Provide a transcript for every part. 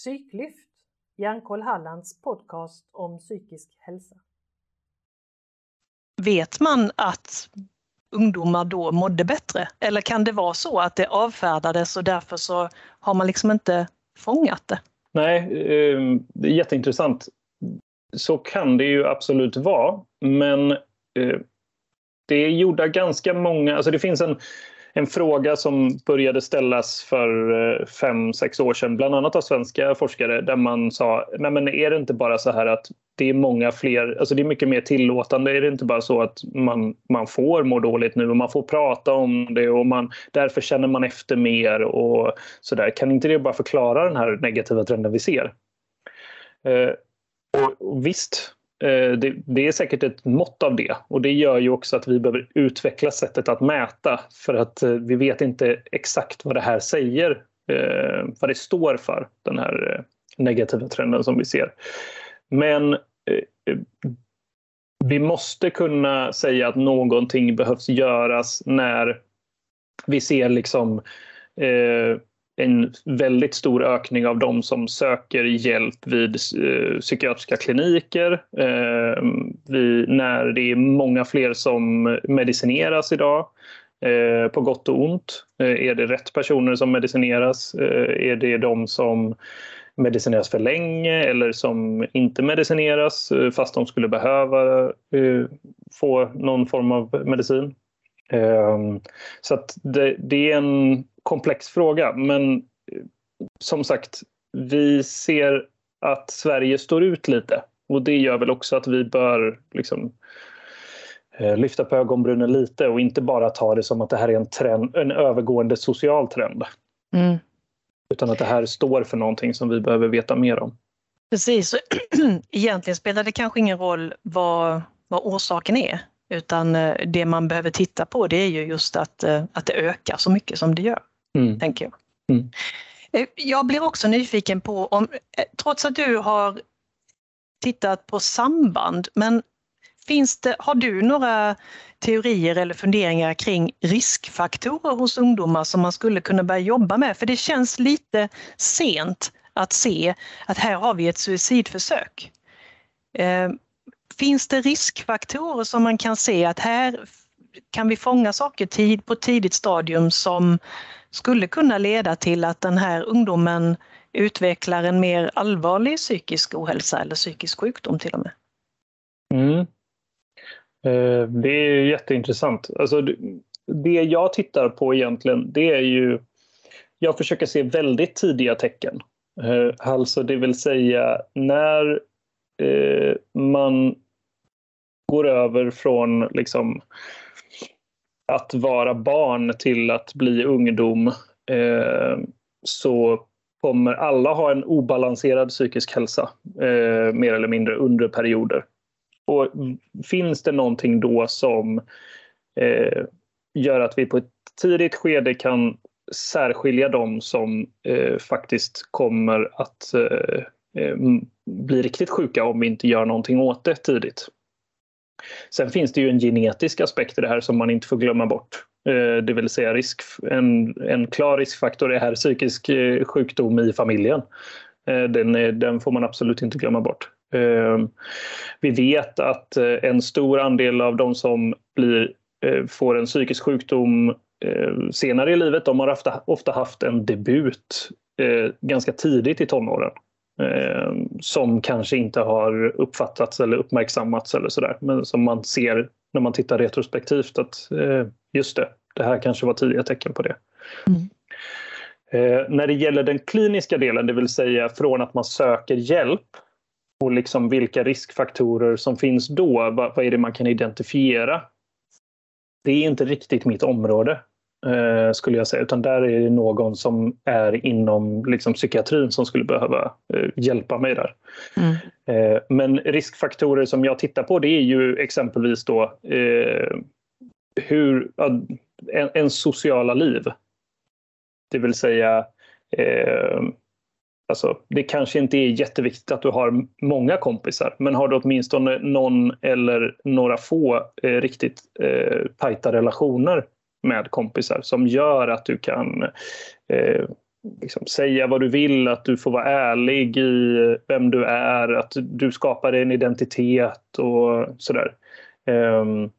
Psyklyft, Hjärnkoll Hallands podcast om psykisk hälsa. Vet man att ungdomar då mådde bättre? Eller kan det vara så att det avfärdades och därför så har man liksom inte fångat det? Nej, ehm, det är jätteintressant. Så kan det ju absolut vara, men eh, det är gjorda ganska många, alltså det finns en en fråga som började ställas för eh, fem, sex år sedan, bland annat av svenska forskare, där man sa, nej men är det inte bara så här att det är många fler, alltså det är mycket mer tillåtande, är det inte bara så att man, man får må dåligt nu och man får prata om det och man, därför känner man efter mer och sådär. Kan inte det bara förklara den här negativa trenden vi ser? Eh, och, och visst, Eh, det, det, är säkert ett mått av det och det gör ju också att vi behöver utveckla sättet att mäta för att eh, vi vet inte exakt vad det här säger, eh, vad det står för, den här negativa trenden som vi ser. Men vi måste kunna säga att någonting behövs göras när vi ser liksom en väldigt stor ökning av de som söker hjälp vid eh, psykiatriska kliniker. Eh, vid, när det är många fler som medicineras idag. Eh, på gott och ont. Eh, är det rätt personer som medicineras? Eh, är det de som medicineras för länge eller som inte medicineras eh, fast de skulle behöva eh, få någon form av medicin? Eh, så att det, det, är en komplex fråga, men eh, som sagt, vi ser att Sverige står ut lite och det gör väl också att vi bör liksom, eh, lyfta på ögonbrynen lite och inte bara ta det som att det här är en, trend, en övergående social trend. Mm. Utan att det här står för någonting som vi behöver veta mer om. Precis. Egentligen spelar det kanske ingen roll vad, vad orsaken är. Utan eh, det man behöver titta på det är ju just att, att det ökar så mycket som det gör mm. tänker jag. Mm. Eh, jag blir också nyfiken på om, eh, trots att du har tittat på samband, men finns det, har du några teorier eller funderingar kring riskfaktorer hos ungdomar som man skulle kunna börja jobba med? För det känns lite sent att se att här har vi ett suicidförsök. Eh, finns det riskfaktorer som man kan se att här kan vi fånga saker tid, på tidigt stadium som skulle kunna leda till att den här ungdomen utvecklar en mer allvarlig psykisk ohälsa eller psykisk sjukdom till och med. Mm. Eh, det är jätteintressant. Alltså, det jag tittar på egentligen det är ju jag försöker se väldigt tidiga tecken. Eh, alltså det vill säga när eh, man går över från liksom att vara barn till att bli ungdom eh, så kommer alla ha en obalanserad psykisk hälsa eh, mer eller mindre under perioder. Och finns det någonting då som eh, gör att vi på ett tidigt skede kan särskilja dem som eh, faktiskt kommer att eh, eh bli riktigt sjuka om vi inte gör någonting åt det tidigt. Sen finns det ju en genetisk aspekt i det här som man inte får glömma bort. Eh, det vill säga risk, en, en klar riskfaktor är här psykisk eh, sjukdom i familjen. Eh, den, den, den får man absolut inte glömma bort. Vi vet att en stor andel av de som blir, får en psykisk sjukdom senare i livet, de har ofta haft en debut ganska tidigt i tonåren eh, som kanske inte har uppfattats eller uppmärksammats eller sådär. Men som man ser när man tittar retrospektivt att eh, just det, det här kanske var tidiga tecken på det. Mm. Eh, när det gäller den kliniska delen, det vill säga från att man söker hjälp och liksom vilka riskfaktorer som finns då, vad, vad är det man kan identifiera? Det är inte riktigt mitt område eh, skulle jag säga, utan där är det någon som är inom liksom, psykiatrin som skulle behöva eh, hjälpa mig där. Mm. Eh, men riskfaktorer som jag tittar på det är ju exempelvis då eh, hur, en, en, sociala liv. Det vill säga eh, Alltså, det kanske inte är jätteviktigt att du har många kompisar, men har du åtminstone någon eller några få eh, riktigt eh, tajta relationer med kompisar som gör att du kan eh, liksom, säga vad du vill, att du får vara ärlig i vem du är, att du skapar en identitet och sådär. Um,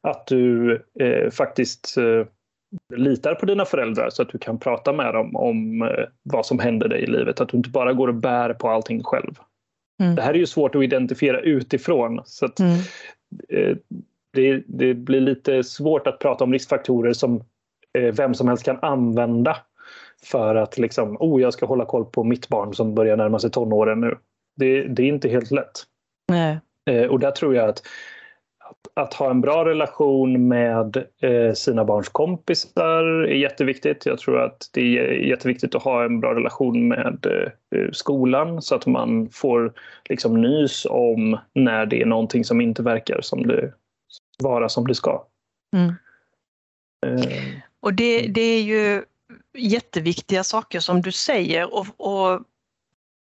att du uh, faktiskt uh, litar på dina föräldrar så att du kan prata med dem om uh, vad som händer dig i livet. Att du inte bara går och bär på allting själv. Mm. Det här är ju svårt att identifiera utifrån. Så att, mm. Det, det, blir lite svårt att prata om riskfaktorer som vem som helst kan använda för att liksom, oh, jag ska hålla koll på mitt barn som börjar närma sig tonåren nu. Det, det är inte helt lätt. Nej. Eh, och där tror jag att, att, att ha en bra relation med eh, sina barns kompisar är jätteviktigt. Jag tror att det är jätteviktigt att ha en bra relation med eh, skolan så att man får liksom nys om när det är någonting som inte verkar som det, vara som det ska. Mm. Eh, och det, det är ju jätteviktiga saker som du säger och, och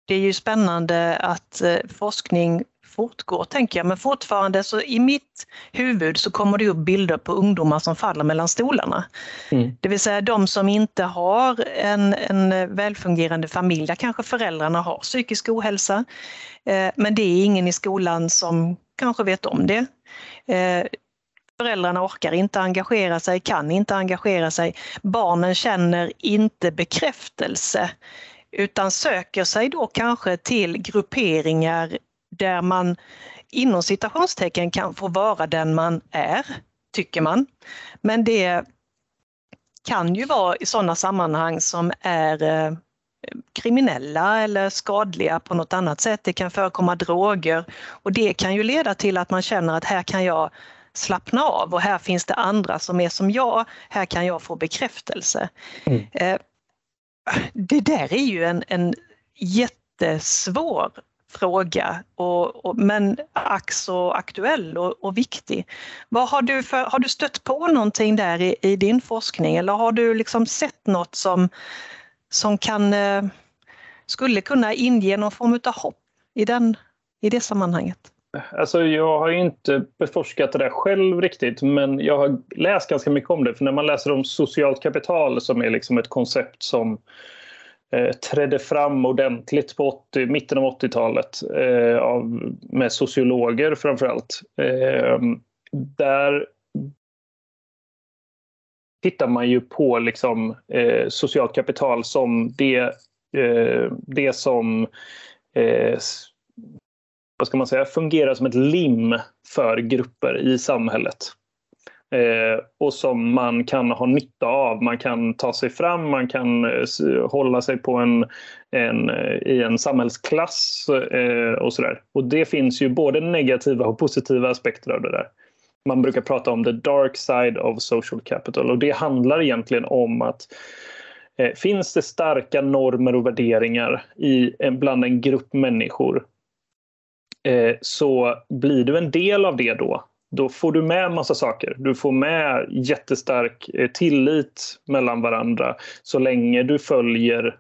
det är ju spännande att eh, forskning fortgår, tänker jag. Men fortfarande så i mitt huvud så kommer det upp bilder på ungdomar som faller mellan stolarna. Mm. Det vill säga de som inte har en, en välfungerande familj, där kanske föräldrarna har psykisk ohälsa. Eh, men det är ingen i skolan som kanske vet om det. Eh, Föräldrarna orkar inte engagera sig, kan inte engagera sig. Barnen känner inte bekräftelse utan söker sig då kanske till grupperingar där man inom citationstecken kan få vara den man är, tycker man. Men det kan ju vara i sådana sammanhang som är eh, kriminella eller skadliga på något annat sätt. Det kan förekomma droger och det kan ju leda till att man känner att här kan jag slappna av och här finns det andra som är som jag, här kan jag få bekräftelse. Mm. Eh, det där är ju en, en jättesvår fråga, och, och, men ack så aktuell och, och, viktig. Vad har, du för, har du stött på någonting där i, i din forskning eller har du liksom sett något som, som kan, eh, skulle kunna inge någon form av hopp i, den, i det sammanhanget? Alltså jag har inte beforskat det där själv riktigt men jag har läst ganska mycket om det. För när man läser om socialt kapital som är liksom ett koncept som eh, trädde fram ordentligt på 80, mitten av 80-talet eh, av, med sociologer framförallt. Eh, där tittar man ju på liksom, eh, socialt kapital som det, eh, det som eh, vad ska man säga, fungerar som ett lim för grupper i samhället. Eh, och som man kan ha nytta av. Man kan ta sig fram, man kan eh, hålla sig på en, en, eh, i en samhällsklass eh, och sådär. Och det finns ju både negativa och positiva aspekter av det där. Man brukar prata om the dark side of social capital och det handlar egentligen om att eh, finns det starka normer och värderingar i, bland en grupp människor Eh, så blir du en del av det då, då får du med massa saker. Du får med jättestark eh, tillit mellan varandra så länge du följer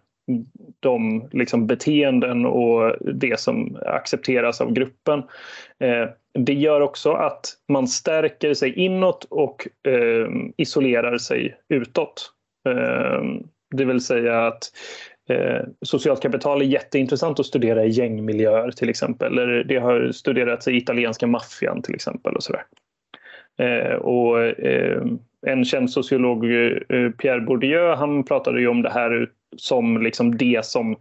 de liksom, beteenden och det som accepteras av gruppen. Eh, det gör också att man stärker sig inåt och eh, isolerar sig utåt. Eh, det vill säga att Eh, socialt kapital är jätteintressant att studera i gängmiljöer till exempel. Eller det har studerats i italienska maffian till exempel. och sådär. Eh, och, eh, en känd sociolog, eh, Pierre Bourdieu, han pratade ju om det här som liksom det som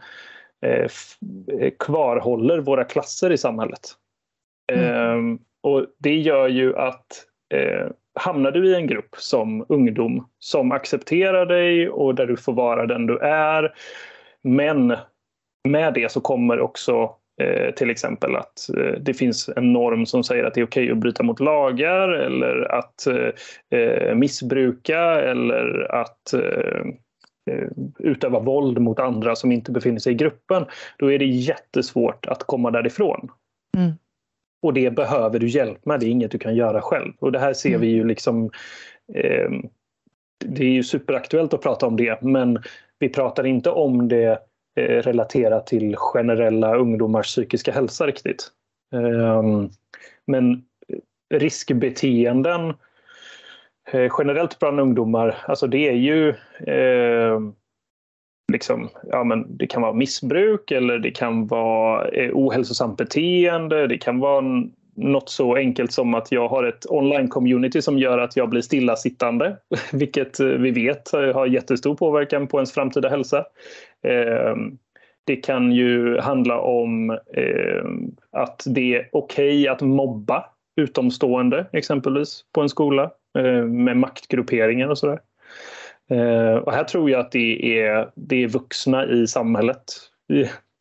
eh, kvarhåller våra klasser i samhället. Mm. och det gör ju att hamnar du i en grupp som ungdom som accepterar dig och där du får vara den du är men med det så kommer också eh, till exempel att eh, det finns en norm som säger att det är okej att bryta mot lagar eller att eh, eh missbruka eller att eh, eh, utöva våld mot andra som inte befinner sig i gruppen. Då är det jättesvårt att komma därifrån. Mm. Och det behöver du hjälp med, det är inget du kan göra själv. Och det här ser mm. vi ju liksom det är ju superaktuellt att prata om det men vi pratar inte om det eh, relaterat till generella ungdomars psykiska hälsa riktigt. Ehm, men riskbeteenden eh, generellt bland ungdomar, alltså det är ju ehm, liksom, ja, men det kan vara missbruk eller det kan vara eh, ohälsosamt beteende. Det kan vara något så enkelt som att jag har ett online-community som gör att jag blir stillasittande, vilket eh, vi vet eh, har jättestor påverkan på ens framtida hälsa. Ehm, det kan ju handla om ehm, att det är okej okay att mobba utomstående exempelvis på en skola eh, med maktgrupperingar och sådär. Och här tror jag att det är, det är vuxna i samhället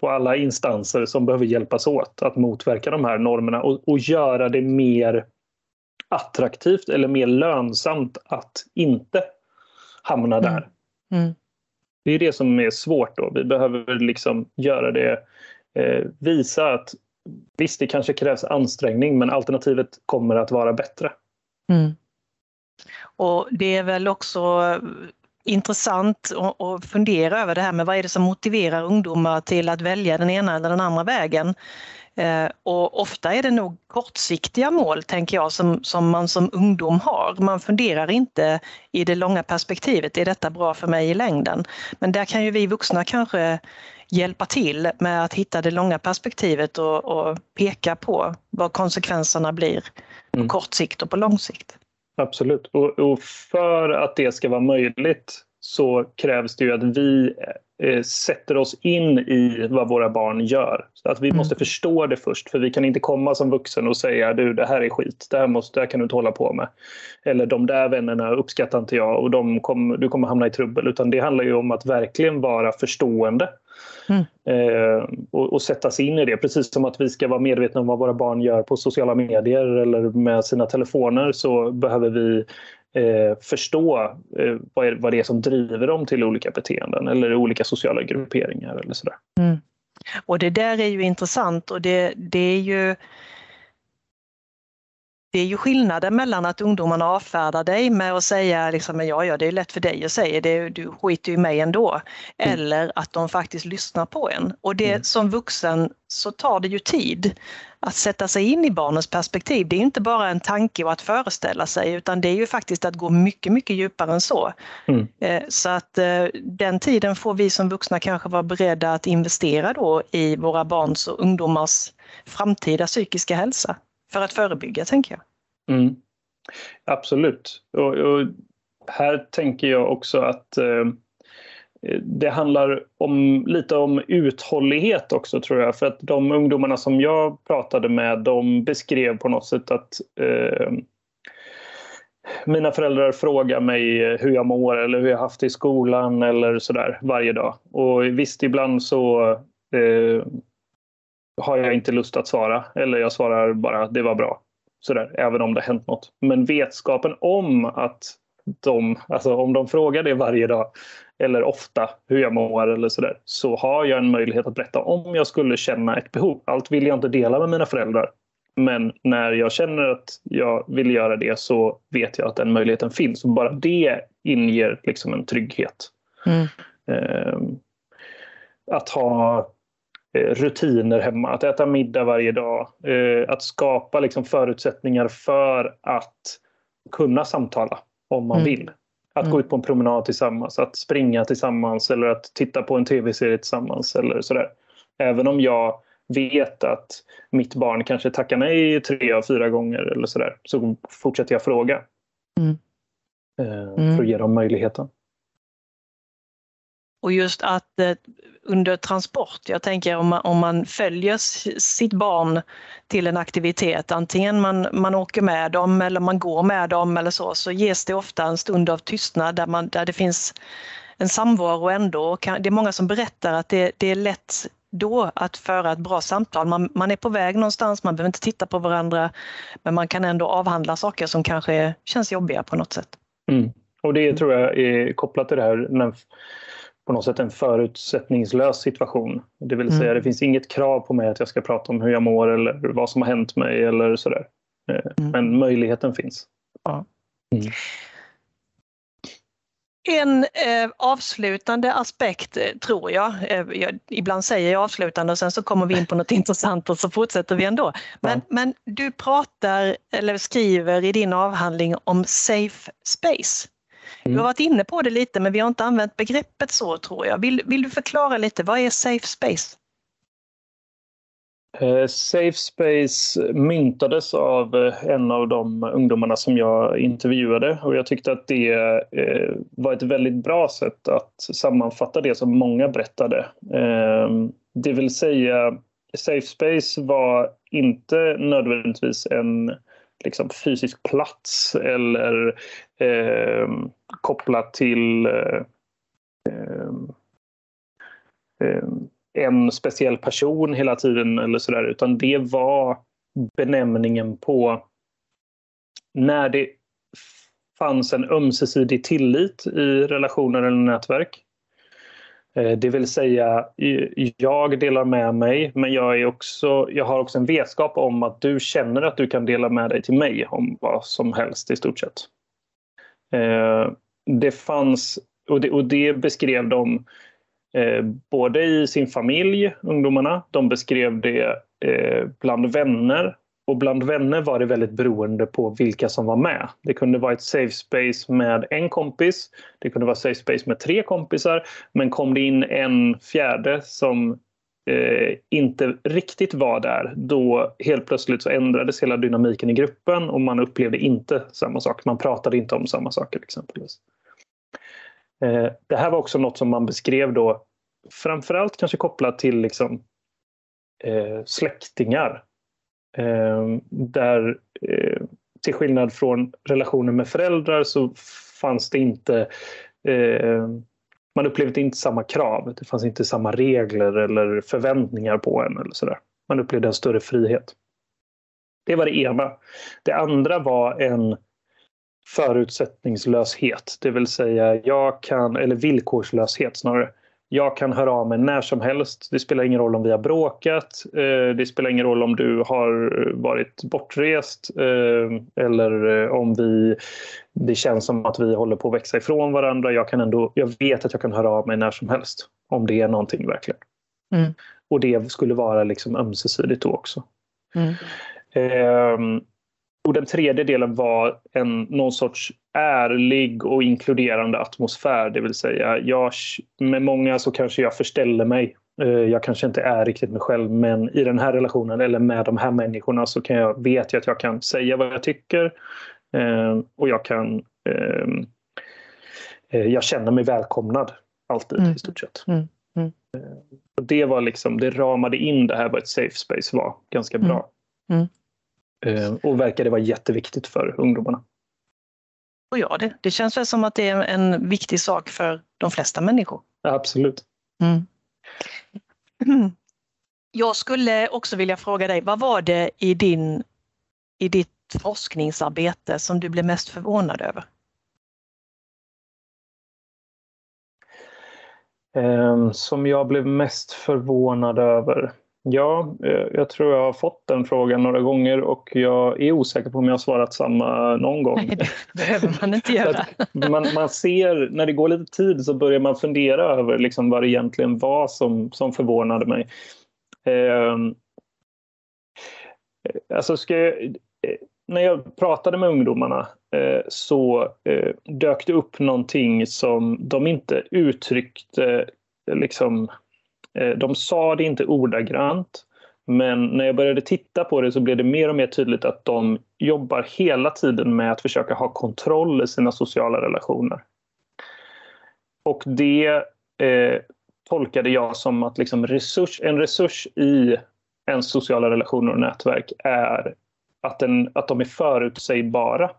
på alla instanser som behöver hjälpas åt att motverka de här normerna och, och göra det mer attraktivt eller mer lönsamt att inte hamna där. Mm. Mm. Det är det som är svårt då. Vi behöver liksom göra det, eh, visa att visst, det kanske krävs ansträngning men alternativet kommer att vara bättre. Mm. Och det är väl också intressant att fundera över det här med vad är det som motiverar ungdomar till att välja den ena eller den andra vägen. Eh, och ofta är det nog kortsiktiga mål, tänker jag, som, som man som ungdom har. Man funderar inte i det långa perspektivet, är detta bra för mig i längden? Men där kan ju vi vuxna kanske hjälpa till med att hitta det långa perspektivet och, och peka på vad konsekvenserna blir på mm. kort sikt och på lång sikt. Absolut. Och, och, för att det ska vara möjligt så krävs det ju att vi sätter oss in i vad våra barn gör. Så att vi mm. måste förstå det först, för vi kan inte komma som vuxen och säga du, det här är skit, det här, måste, det här kan du inte hålla på med. Eller de där vännerna uppskattar inte jag och de kom, du kommer hamna i trubbel. Utan det handlar ju om att verkligen vara förstående Mm. Eh, och, och, sätta sig in i det. Precis som att vi ska vara medvetna om vad våra barn gör på sociala medier eller med sina telefoner så behöver vi eh, förstå eh, vad, är, vad det är som driver dem till olika beteenden eller olika sociala grupperingar eller sådär. Mm. Och det där är ju intressant och det, det är ju det är ju skillnaden mellan att ungdomarna avfärdar dig med att säga liksom, ja, ja, det är lätt för dig att säga det, du skiter ju i mig ändå. Mm. Eller att de faktiskt lyssnar på en. Och det mm. som vuxen så tar det ju tid att sätta sig in i barnens perspektiv. Det är inte bara en tanke och att föreställa sig utan det är ju faktiskt att gå mycket, mycket djupare än så. Mm. Eh, så att eh, den tiden får vi som vuxna kanske vara beredda att investera då i våra barns och ungdomars framtida psykiska hälsa för att förebygga, tänker jag. Mm. Absolut. Och, och, här tänker jag också att eh, det handlar om, lite om uthållighet också tror jag. För att de ungdomarna som jag pratade med de beskrev på något sätt att eh, mina föräldrar frågar mig hur jag mår eller hur jag haft det i skolan eller sådär varje dag. Och visst, ibland så eh, har jag inte lust att svara eller jag svarar bara det var bra. Sådär, även om det har hänt något. Men vetskapen om att de, alltså om de frågar det varje dag eller ofta hur jag mår eller sådär så har jag en möjlighet att berätta om jag skulle känna ett behov. Allt vill jag inte dela med mina föräldrar. Men när jag känner att jag vill göra det så vet jag att den möjligheten finns. Och bara det inger liksom en trygghet. Mm. Eh, att ha rutiner hemma. Att äta middag varje dag. Eh, att skapa liksom förutsättningar för att kunna samtala om man mm. vill. Att mm. gå ut på en promenad tillsammans, att springa tillsammans eller att titta på en tv-serie tillsammans. eller sådär. Även om jag vet att mitt barn kanske tackar nej tre av fyra gånger eller sådär så fortsätter jag fråga. Mm. Eh, för att mm. ge dem möjligheten. Och just att eh, under transport, jag tänker om man, om man följer sitt barn till en aktivitet, antingen man, man åker med dem eller man går med dem eller så, så ges det ofta en stund av tystnad där, man, där det finns en samvaro ändå. Det är många som berättar att det, det är lätt då att föra ett bra samtal. Man, man, är på väg någonstans, man behöver inte titta på varandra, men man kan ändå avhandla saker som kanske känns jobbiga på något sätt. Mm. Och det tror jag är kopplat till det här på något sätt en förutsättningslös situation. Det vill säga, mm. det finns inget krav på mig att jag ska prata om hur jag mår eller vad som har hänt mig eller sådär. Eh, mm. Men möjligheten finns. Ja. Mm. En eh, avslutande aspekt eh, tror jag, eh, jag, ibland säger jag avslutande och sen så kommer vi in på något intressant och så fortsätter vi ändå. Men, ja. men du pratar eller skriver i din avhandling om safe space. Mm. Du har varit inne på det lite men vi har inte använt begreppet så tror jag. Vill, vill du förklara lite, vad är safe space? Eh, safe Space myntades av eh, en av de ungdomarna som jag intervjuade och jag tyckte att det eh, var ett väldigt bra sätt att sammanfatta det som många berättade. Det vill säga, Safe Space var inte nödvändigtvis en liksom, fysisk plats eller eh, kopplat till eh, eh, en speciell person hela tiden eller sådär utan det var benämningen på när det fanns en ömsesidig tillit i relationer eller nätverk. Eh, det vill säga, jag delar med mig men jag, är också, jag har också en vetskap om att du känner att du kan dela med dig till mig om vad som helst i stort sett. Eh, det fanns, och det, och det beskrev de eh, både i sin familj, ungdomarna, de beskrev det bland vänner och bland vänner var det väldigt beroende på vilka som var med. Det kunde vara ett safe space med en kompis, det kunde vara safe space med tre kompisar men kom det in en fjärde som eh, inte riktigt var där, då helt plötsligt så ändrades hela dynamiken i gruppen och man upplevde inte samma sak. Man pratade inte om samma saker exempelvis. Eh, det här var också något som man beskrev då framförallt kanske kopplat till liksom, eh, släktingar. Ehm, där eh, till skillnad från relationer med föräldrar så fanns det inte ehm, man upplevde inte samma krav. Det fanns inte samma regler eller förväntningar på en. Eller så där. Man upplevde en större frihet. Det var det ena. Det andra var en förutsättningslöshet, det vill säga jag kan, eller villkorslöshet snarare. Jag kan höra av mig när som helst. Det spelar ingen roll om vi har bråkat. Eh, det spelar ingen roll om du har varit bortrest eh, eller eh, om vi, det känns som att vi håller på att växa ifrån varandra. Jag, kan ändå, jag vet att jag kan höra av mig när som helst om det är någonting verkligen. Mm. Och det skulle vara liksom ömsesidigt då också. Mm. Och den tredje delen var en, någon sorts ärlig och inkluderande atmosfär. Det vill säga, jag, med många så kanske jag förställer mig. Eh, jag kanske inte är riktigt mig själv men i den här relationen eller med de här människorna så kan jag, vet jag att jag kan säga vad jag tycker. Eh, och jag kan... Eh, jag känner mig välkomnad alltid mm. i stort sett. Mm. Mm. Och det var liksom, det ramade in det här vad ett safe space var ganska bra. Eh, och verkade vara jätteviktigt för ungdomarna. Och ja, det, det känns väl som att det är en viktig sak för de flesta människor. absolut. Mm. Jag skulle också vilja fråga dig, vad var det i, din, i ditt forskningsarbete som du blev mest förvånad över? Ehm, som jag blev mest förvånad över? Ja, eh, jag tror jag har fått den frågan några gånger och jag är osäker på om jag har svarat samma någon gång. Nej, det behöver man inte göra. man, man ser, när det går lite tid så börjar man fundera över liksom vad det egentligen var som, som förvånade mig. Eh, alltså ska jag, eh, när jag pratade med ungdomarna eh, så eh, dök det upp någonting som de inte uttryckte liksom Eh, Eh, de sa det inte ordagrant, men när jag började titta på det så blev det mer och mer tydligt att de jobbar hela tiden med att försöka ha kontroll i sina sociala relationer. Och det eh, tolkade jag som att liksom resurs, en resurs i ens sociala relationer och nätverk är att, den, att de är förutsägbara.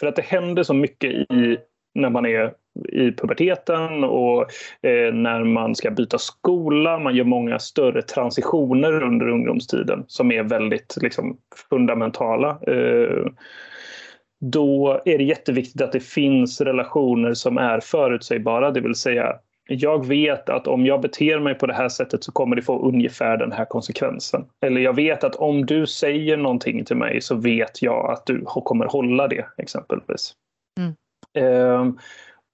För att det händer så mycket i när man är i puberteten och eh, när man ska byta skola. Man gör många större transitioner under ungdomstiden som är väldigt liksom, fundamentala. Eh, då är det jätteviktigt att det finns relationer som är förutsägbara, det vill säga jag vet att om jag beter mig på det här sättet så kommer det få ungefär den här konsekvensen. Eller jag vet att om du säger någonting till mig så vet jag att du kommer hålla det exempelvis. Mm. Eh,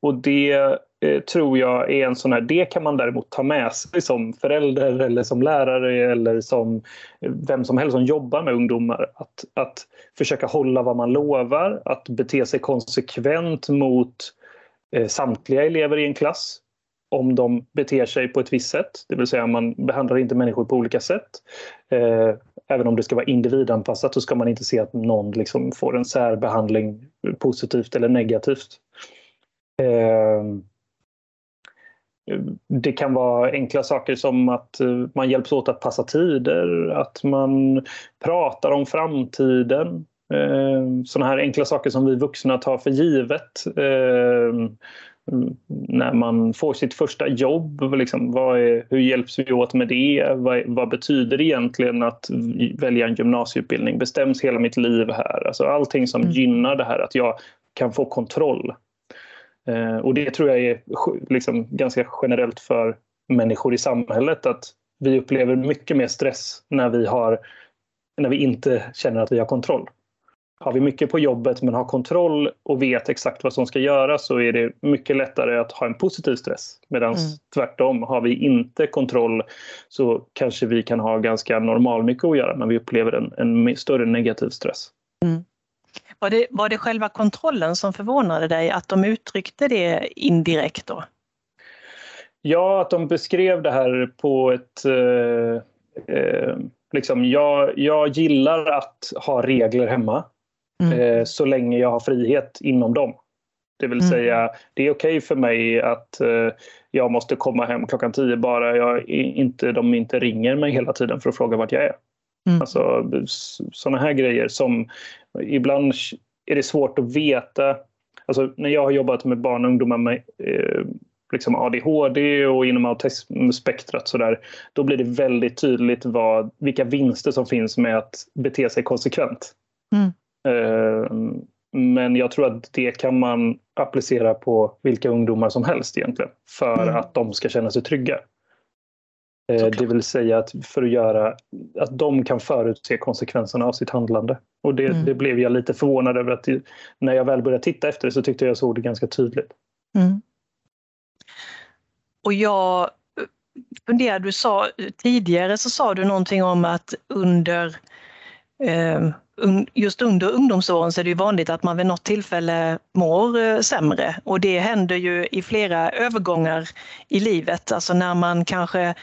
och det eh, tror jag är en sån här, det kan man däremot ta med sig som förälder eller som lärare eller som eh, vem som helst som jobbar med ungdomar. Att, att försöka hålla vad man lovar, att bete sig konsekvent mot eh, samtliga elever i en klass om de beter sig på ett visst sätt. Det vill säga man behandlar inte människor på olika sätt. Eh, även om det ska vara individanpassat så ska man inte se att någon liksom får en särbehandling positivt eller negativt. Eh, det kan vara enkla saker som att man hjälps åt att passa tider, att man pratar om framtiden. Sådana här enkla saker som vi vuxna tar för givet när man får sitt första jobb, liksom, är, hur hjälps vi åt med det? Vad, vad, betyder det egentligen att välja en gymnasieutbildning? Bestäms hela mitt liv här? Alltså allting som mm. gynnar det här att jag kan få kontroll. Eh, och det tror jag är liksom, ganska generellt för människor i samhället att vi upplever mycket mer stress när vi, har, när vi inte känner att vi har kontroll. Har vi mycket på jobbet men har kontroll och vet exakt vad som ska göras så är det mycket lättare att ha en positiv stress. Medan mm. tvärtom, har vi inte kontroll så kanske vi kan ha ganska normal mycket att göra men vi upplever en, en större negativ stress. Mm. Var, det, var det själva kontrollen som förvånade dig, att de uttryckte det indirekt då? Ja, att de beskrev det här på ett eh, eh, liksom, jag, jag gillar att ha regler hemma. Mm. Eh, så länge jag har frihet inom dem. Det vill mm. säga, det är okej okay för mig att eh, jag måste komma hem klockan tio bara jag inte, de inte ringer mig hela tiden för att fråga vart jag är. Mm. Alltså sådana här grejer som ibland är det svårt att veta. Alltså, när jag har jobbat med barn och ungdomar med eh, liksom ADHD och inom autismspektrat så där, då blir det väldigt tydligt vad, vilka vinster som finns med att bete sig konsekvent. Mm. Eh, men jag tror att det kan man applicera på vilka ungdomar som helst egentligen för mm. att de ska känna sig trygga. Eh, det vill säga att för att göra att de kan förutse konsekvenserna av sitt handlande. Och det, mm. det blev jag lite förvånad över att det, när jag väl började titta efter det så tyckte jag såg det ganska tydligt. Mm. Och jag funderar, du sa tidigare så sa du någonting om att under eh, just under ungdomsåren så är det vanligt att man vid något tillfälle mår eh, sämre och det händer ju i flera övergångar i livet, alltså när man kanske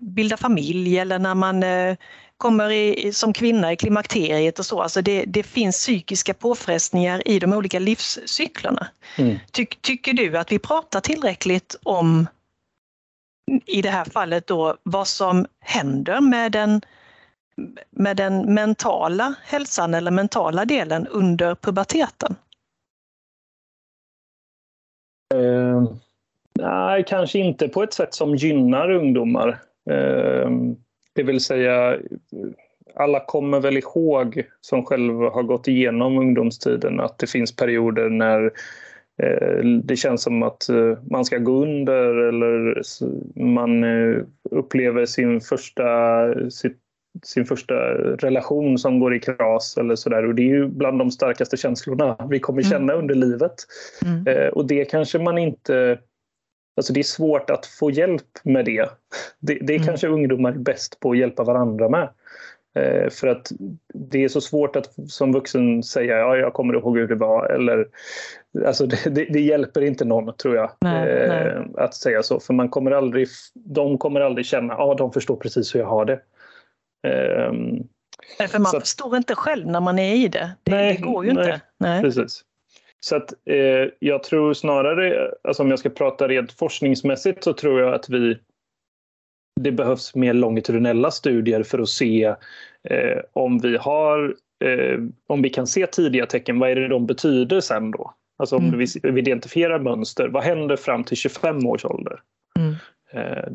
bildar familj eller när man eh, kommer i, som kvinna i klimakteriet och så. Alltså det, det finns psykiska påfrestningar i de olika livscyklarna. Mm. Ty, tycker du att vi pratar tillräckligt om, i det här fallet då, vad som händer med den med den mentala hälsan eller mentala delen under puberteten? Uh, nej, kanske inte på ett sätt som gynnar ungdomar. Uh, det vill säga, alla kommer väl ihåg som själva har gått igenom ungdomstiden att det finns perioder när eh, det känns som att man ska gå under eller man upplever sin första, sin första relation som går i kras eller sådär. Och det är ju bland de starkaste känslorna vi kommer mm. känna mm. under livet. Mm. Eh, och det kanske man inte... Alltså det är svårt att få hjälp med det. Det, det är mm. kanske ungdomar är bäst på att hjälpa varandra med. Eh, för att det är så svårt att som vuxen säga ja, jag kommer ihåg hur det var. Eller, alltså det, det, det hjälper inte någon, tror jag, nej, eh, nej. att säga så. För man kommer aldrig, de kommer aldrig känna att ja, de förstår precis hur jag har det. Um, nej, för man så, förstår inte själv när man är i det. Det, nej, går ju inte. Nej. Precis. Så att, eh, jag tror snarare, alltså om jag ska prata rent forskningsmässigt så tror jag att vi det behövs mer longitudinella studier för att se eh, om vi har eh, om vi kan se tidiga tecken, vad är det de betyder sen då? Alltså om mm. vi, vi identifierar mönster, vad händer fram till 25 års ålder? Mm. Eh,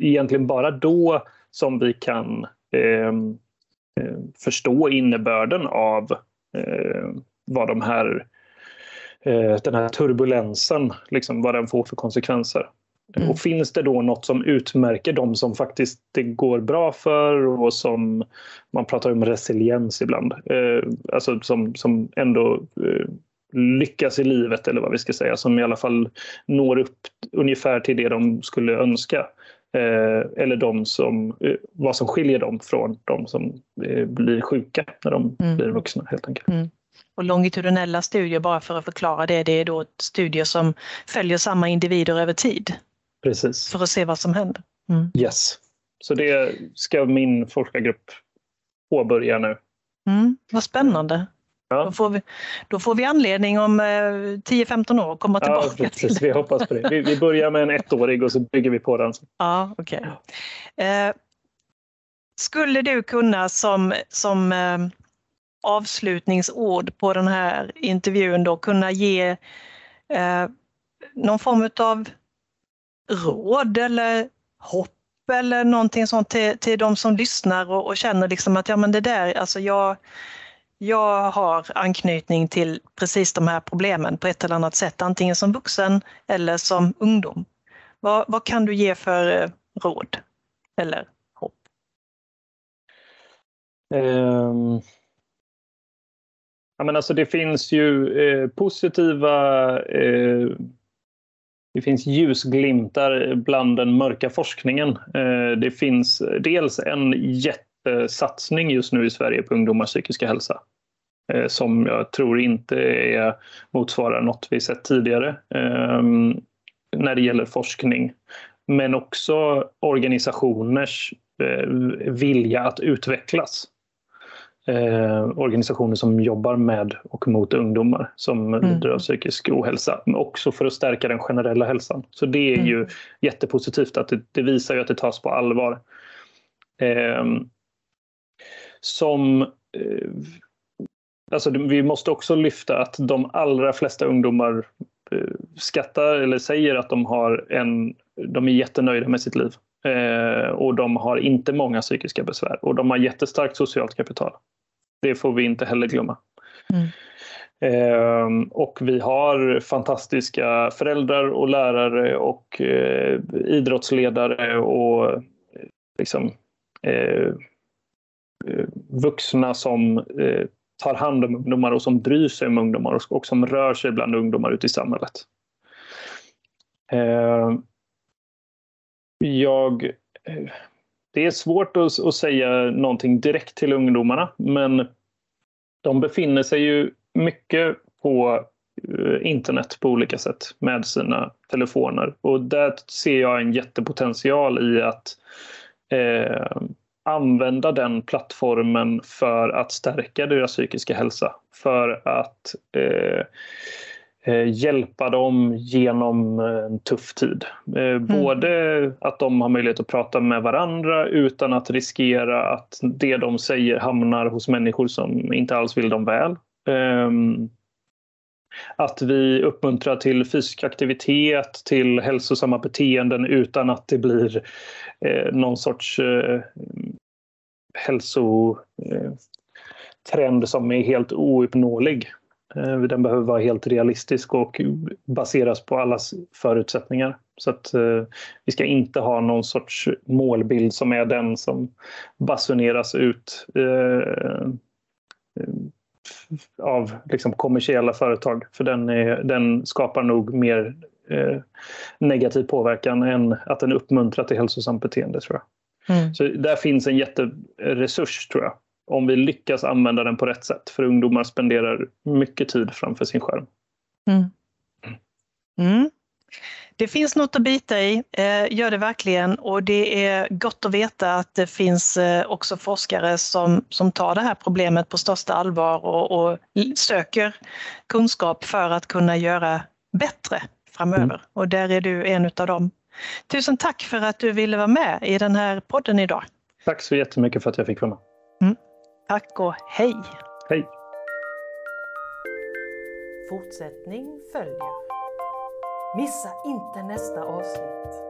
egentligen bara då som vi kan Ehm, eh, förstå innebörden av eh, vad de här, den här turbulensen, liksom, vad den får för konsekvenser. Mm. Och finns det då något som utmärker de som faktiskt det går bra för och som man pratar om resiliens ibland, eh, alltså som, som ändå eh, lyckas i livet eller vad vi ska säga, som i alla fall når upp ungefär till det de skulle önska. Eh, eller de som, eh, vad som skiljer dem från de som eh, blir sjuka när de mm. blir vuxna helt enkelt. Mm. Och longitudinella studier, bara för att förklara det, det är då studier som följer samma individer över tid. Precis. För att se vad som händer. Mm. Yes. Så det ska min forskargrupp påbörja nu. Mm, vad spännande. Ja. Då, får vi, då får vi anledning om eh, 10-15 år att komma tillbaka. Ja, precis, vi hoppas på det. Vi, vi, börjar med en ettårig och så bygger vi på den. Ja, okay. Eh, skulle du kunna som, som eh, avslutningsord på den här intervjun då kunna ge eh, någon form av råd eller hopp eller någonting sånt till, till de som lyssnar och, och, känner liksom att ja men det där, alltså jag, jag har anknytning till precis de här problemen på ett eller annat sätt, antingen som vuxen eller som ungdom. Vad, vad kan du ge för eh, råd eller hopp? Um, ja, men alltså det finns ju eh, positiva eh, det finns ljusglimtar bland den mörka forskningen. Eh, det finns dels en jättesatsning just nu i Sverige på ungdomars psykiska hälsa eh, som jag tror inte är, motsvarar något vi sett tidigare ehm, när det gäller forskning. Men också organisationers eh, vilja att utvecklas eh, organisationer som jobbar med och mot ungdomar som mm. lider av psykisk ohälsa. Men också för att stärka den generella hälsan. Så det är mm. ju jättepositivt att det, det, visar ju att det tas på allvar. Eh, som eh, Alltså, vi måste också lyfta att de allra flesta ungdomar eh, skattar eller säger att de, har en, de är jättenöjda med sitt liv. Eh, och de har inte många psykiska besvär och de har jättestarkt socialt kapital. Det får vi inte heller glömma. Mm. Eh, och vi har fantastiska föräldrar och lärare och eh, idrottsledare och eh, liksom, eh, eh, vuxna som eh, tar hand om ungdomar och som bryr sig om ungdomar och, och som rör sig bland ungdomar ute i samhället. Ehm, jag det är svårt att, att, säga någonting direkt till ungdomarna men de befinner sig ju mycket på eh, internet på olika sätt med sina telefoner och där ser jag en jättepotential i att eh, använda den plattformen för att stärka deras psykiska hälsa. För att Eh, hjälpa dem genom eh, en tuff tid. Eh, mm. Både att de har möjlighet att prata med varandra utan att riskera att det de säger hamnar hos människor som inte alls vill dem väl. Ehm, att vi uppmuntrar till fysisk aktivitet, till hälsosamma beteenden utan att det blir någon sorts hälsotrend som är helt ouppnåelig. Eh, den behöver vara helt realistisk och baseras på allas förutsättningar. Så att eh, vi ska inte ha någon sorts målbild som är den som basuneras ut eh, av liksom, kommersiella företag. För den, är, den skapar nog mer negativ påverkan än att den uppmuntrar till hälsosamt beteende tror jag. Mm. Så där finns en jätteresurs tror jag om vi lyckas använda den på rätt sätt. För ungdomar spenderar mycket tid framför sin skärm. Mm. Mm. Det finns något att bita i, eh, gör det verkligen och det är gott att veta att det finns eh, också forskare som, som tar det här problemet på största allvar och, och söker kunskap för att kunna göra bättre framöver. Mm. Och där är du en av dem. Tusen tack för att du ville vara med i den här podden idag. Tack så jättemycket för att jag fick vara med. Tack och hej! Hej! Fortsättning följer. Missa inte nästa avsnitt.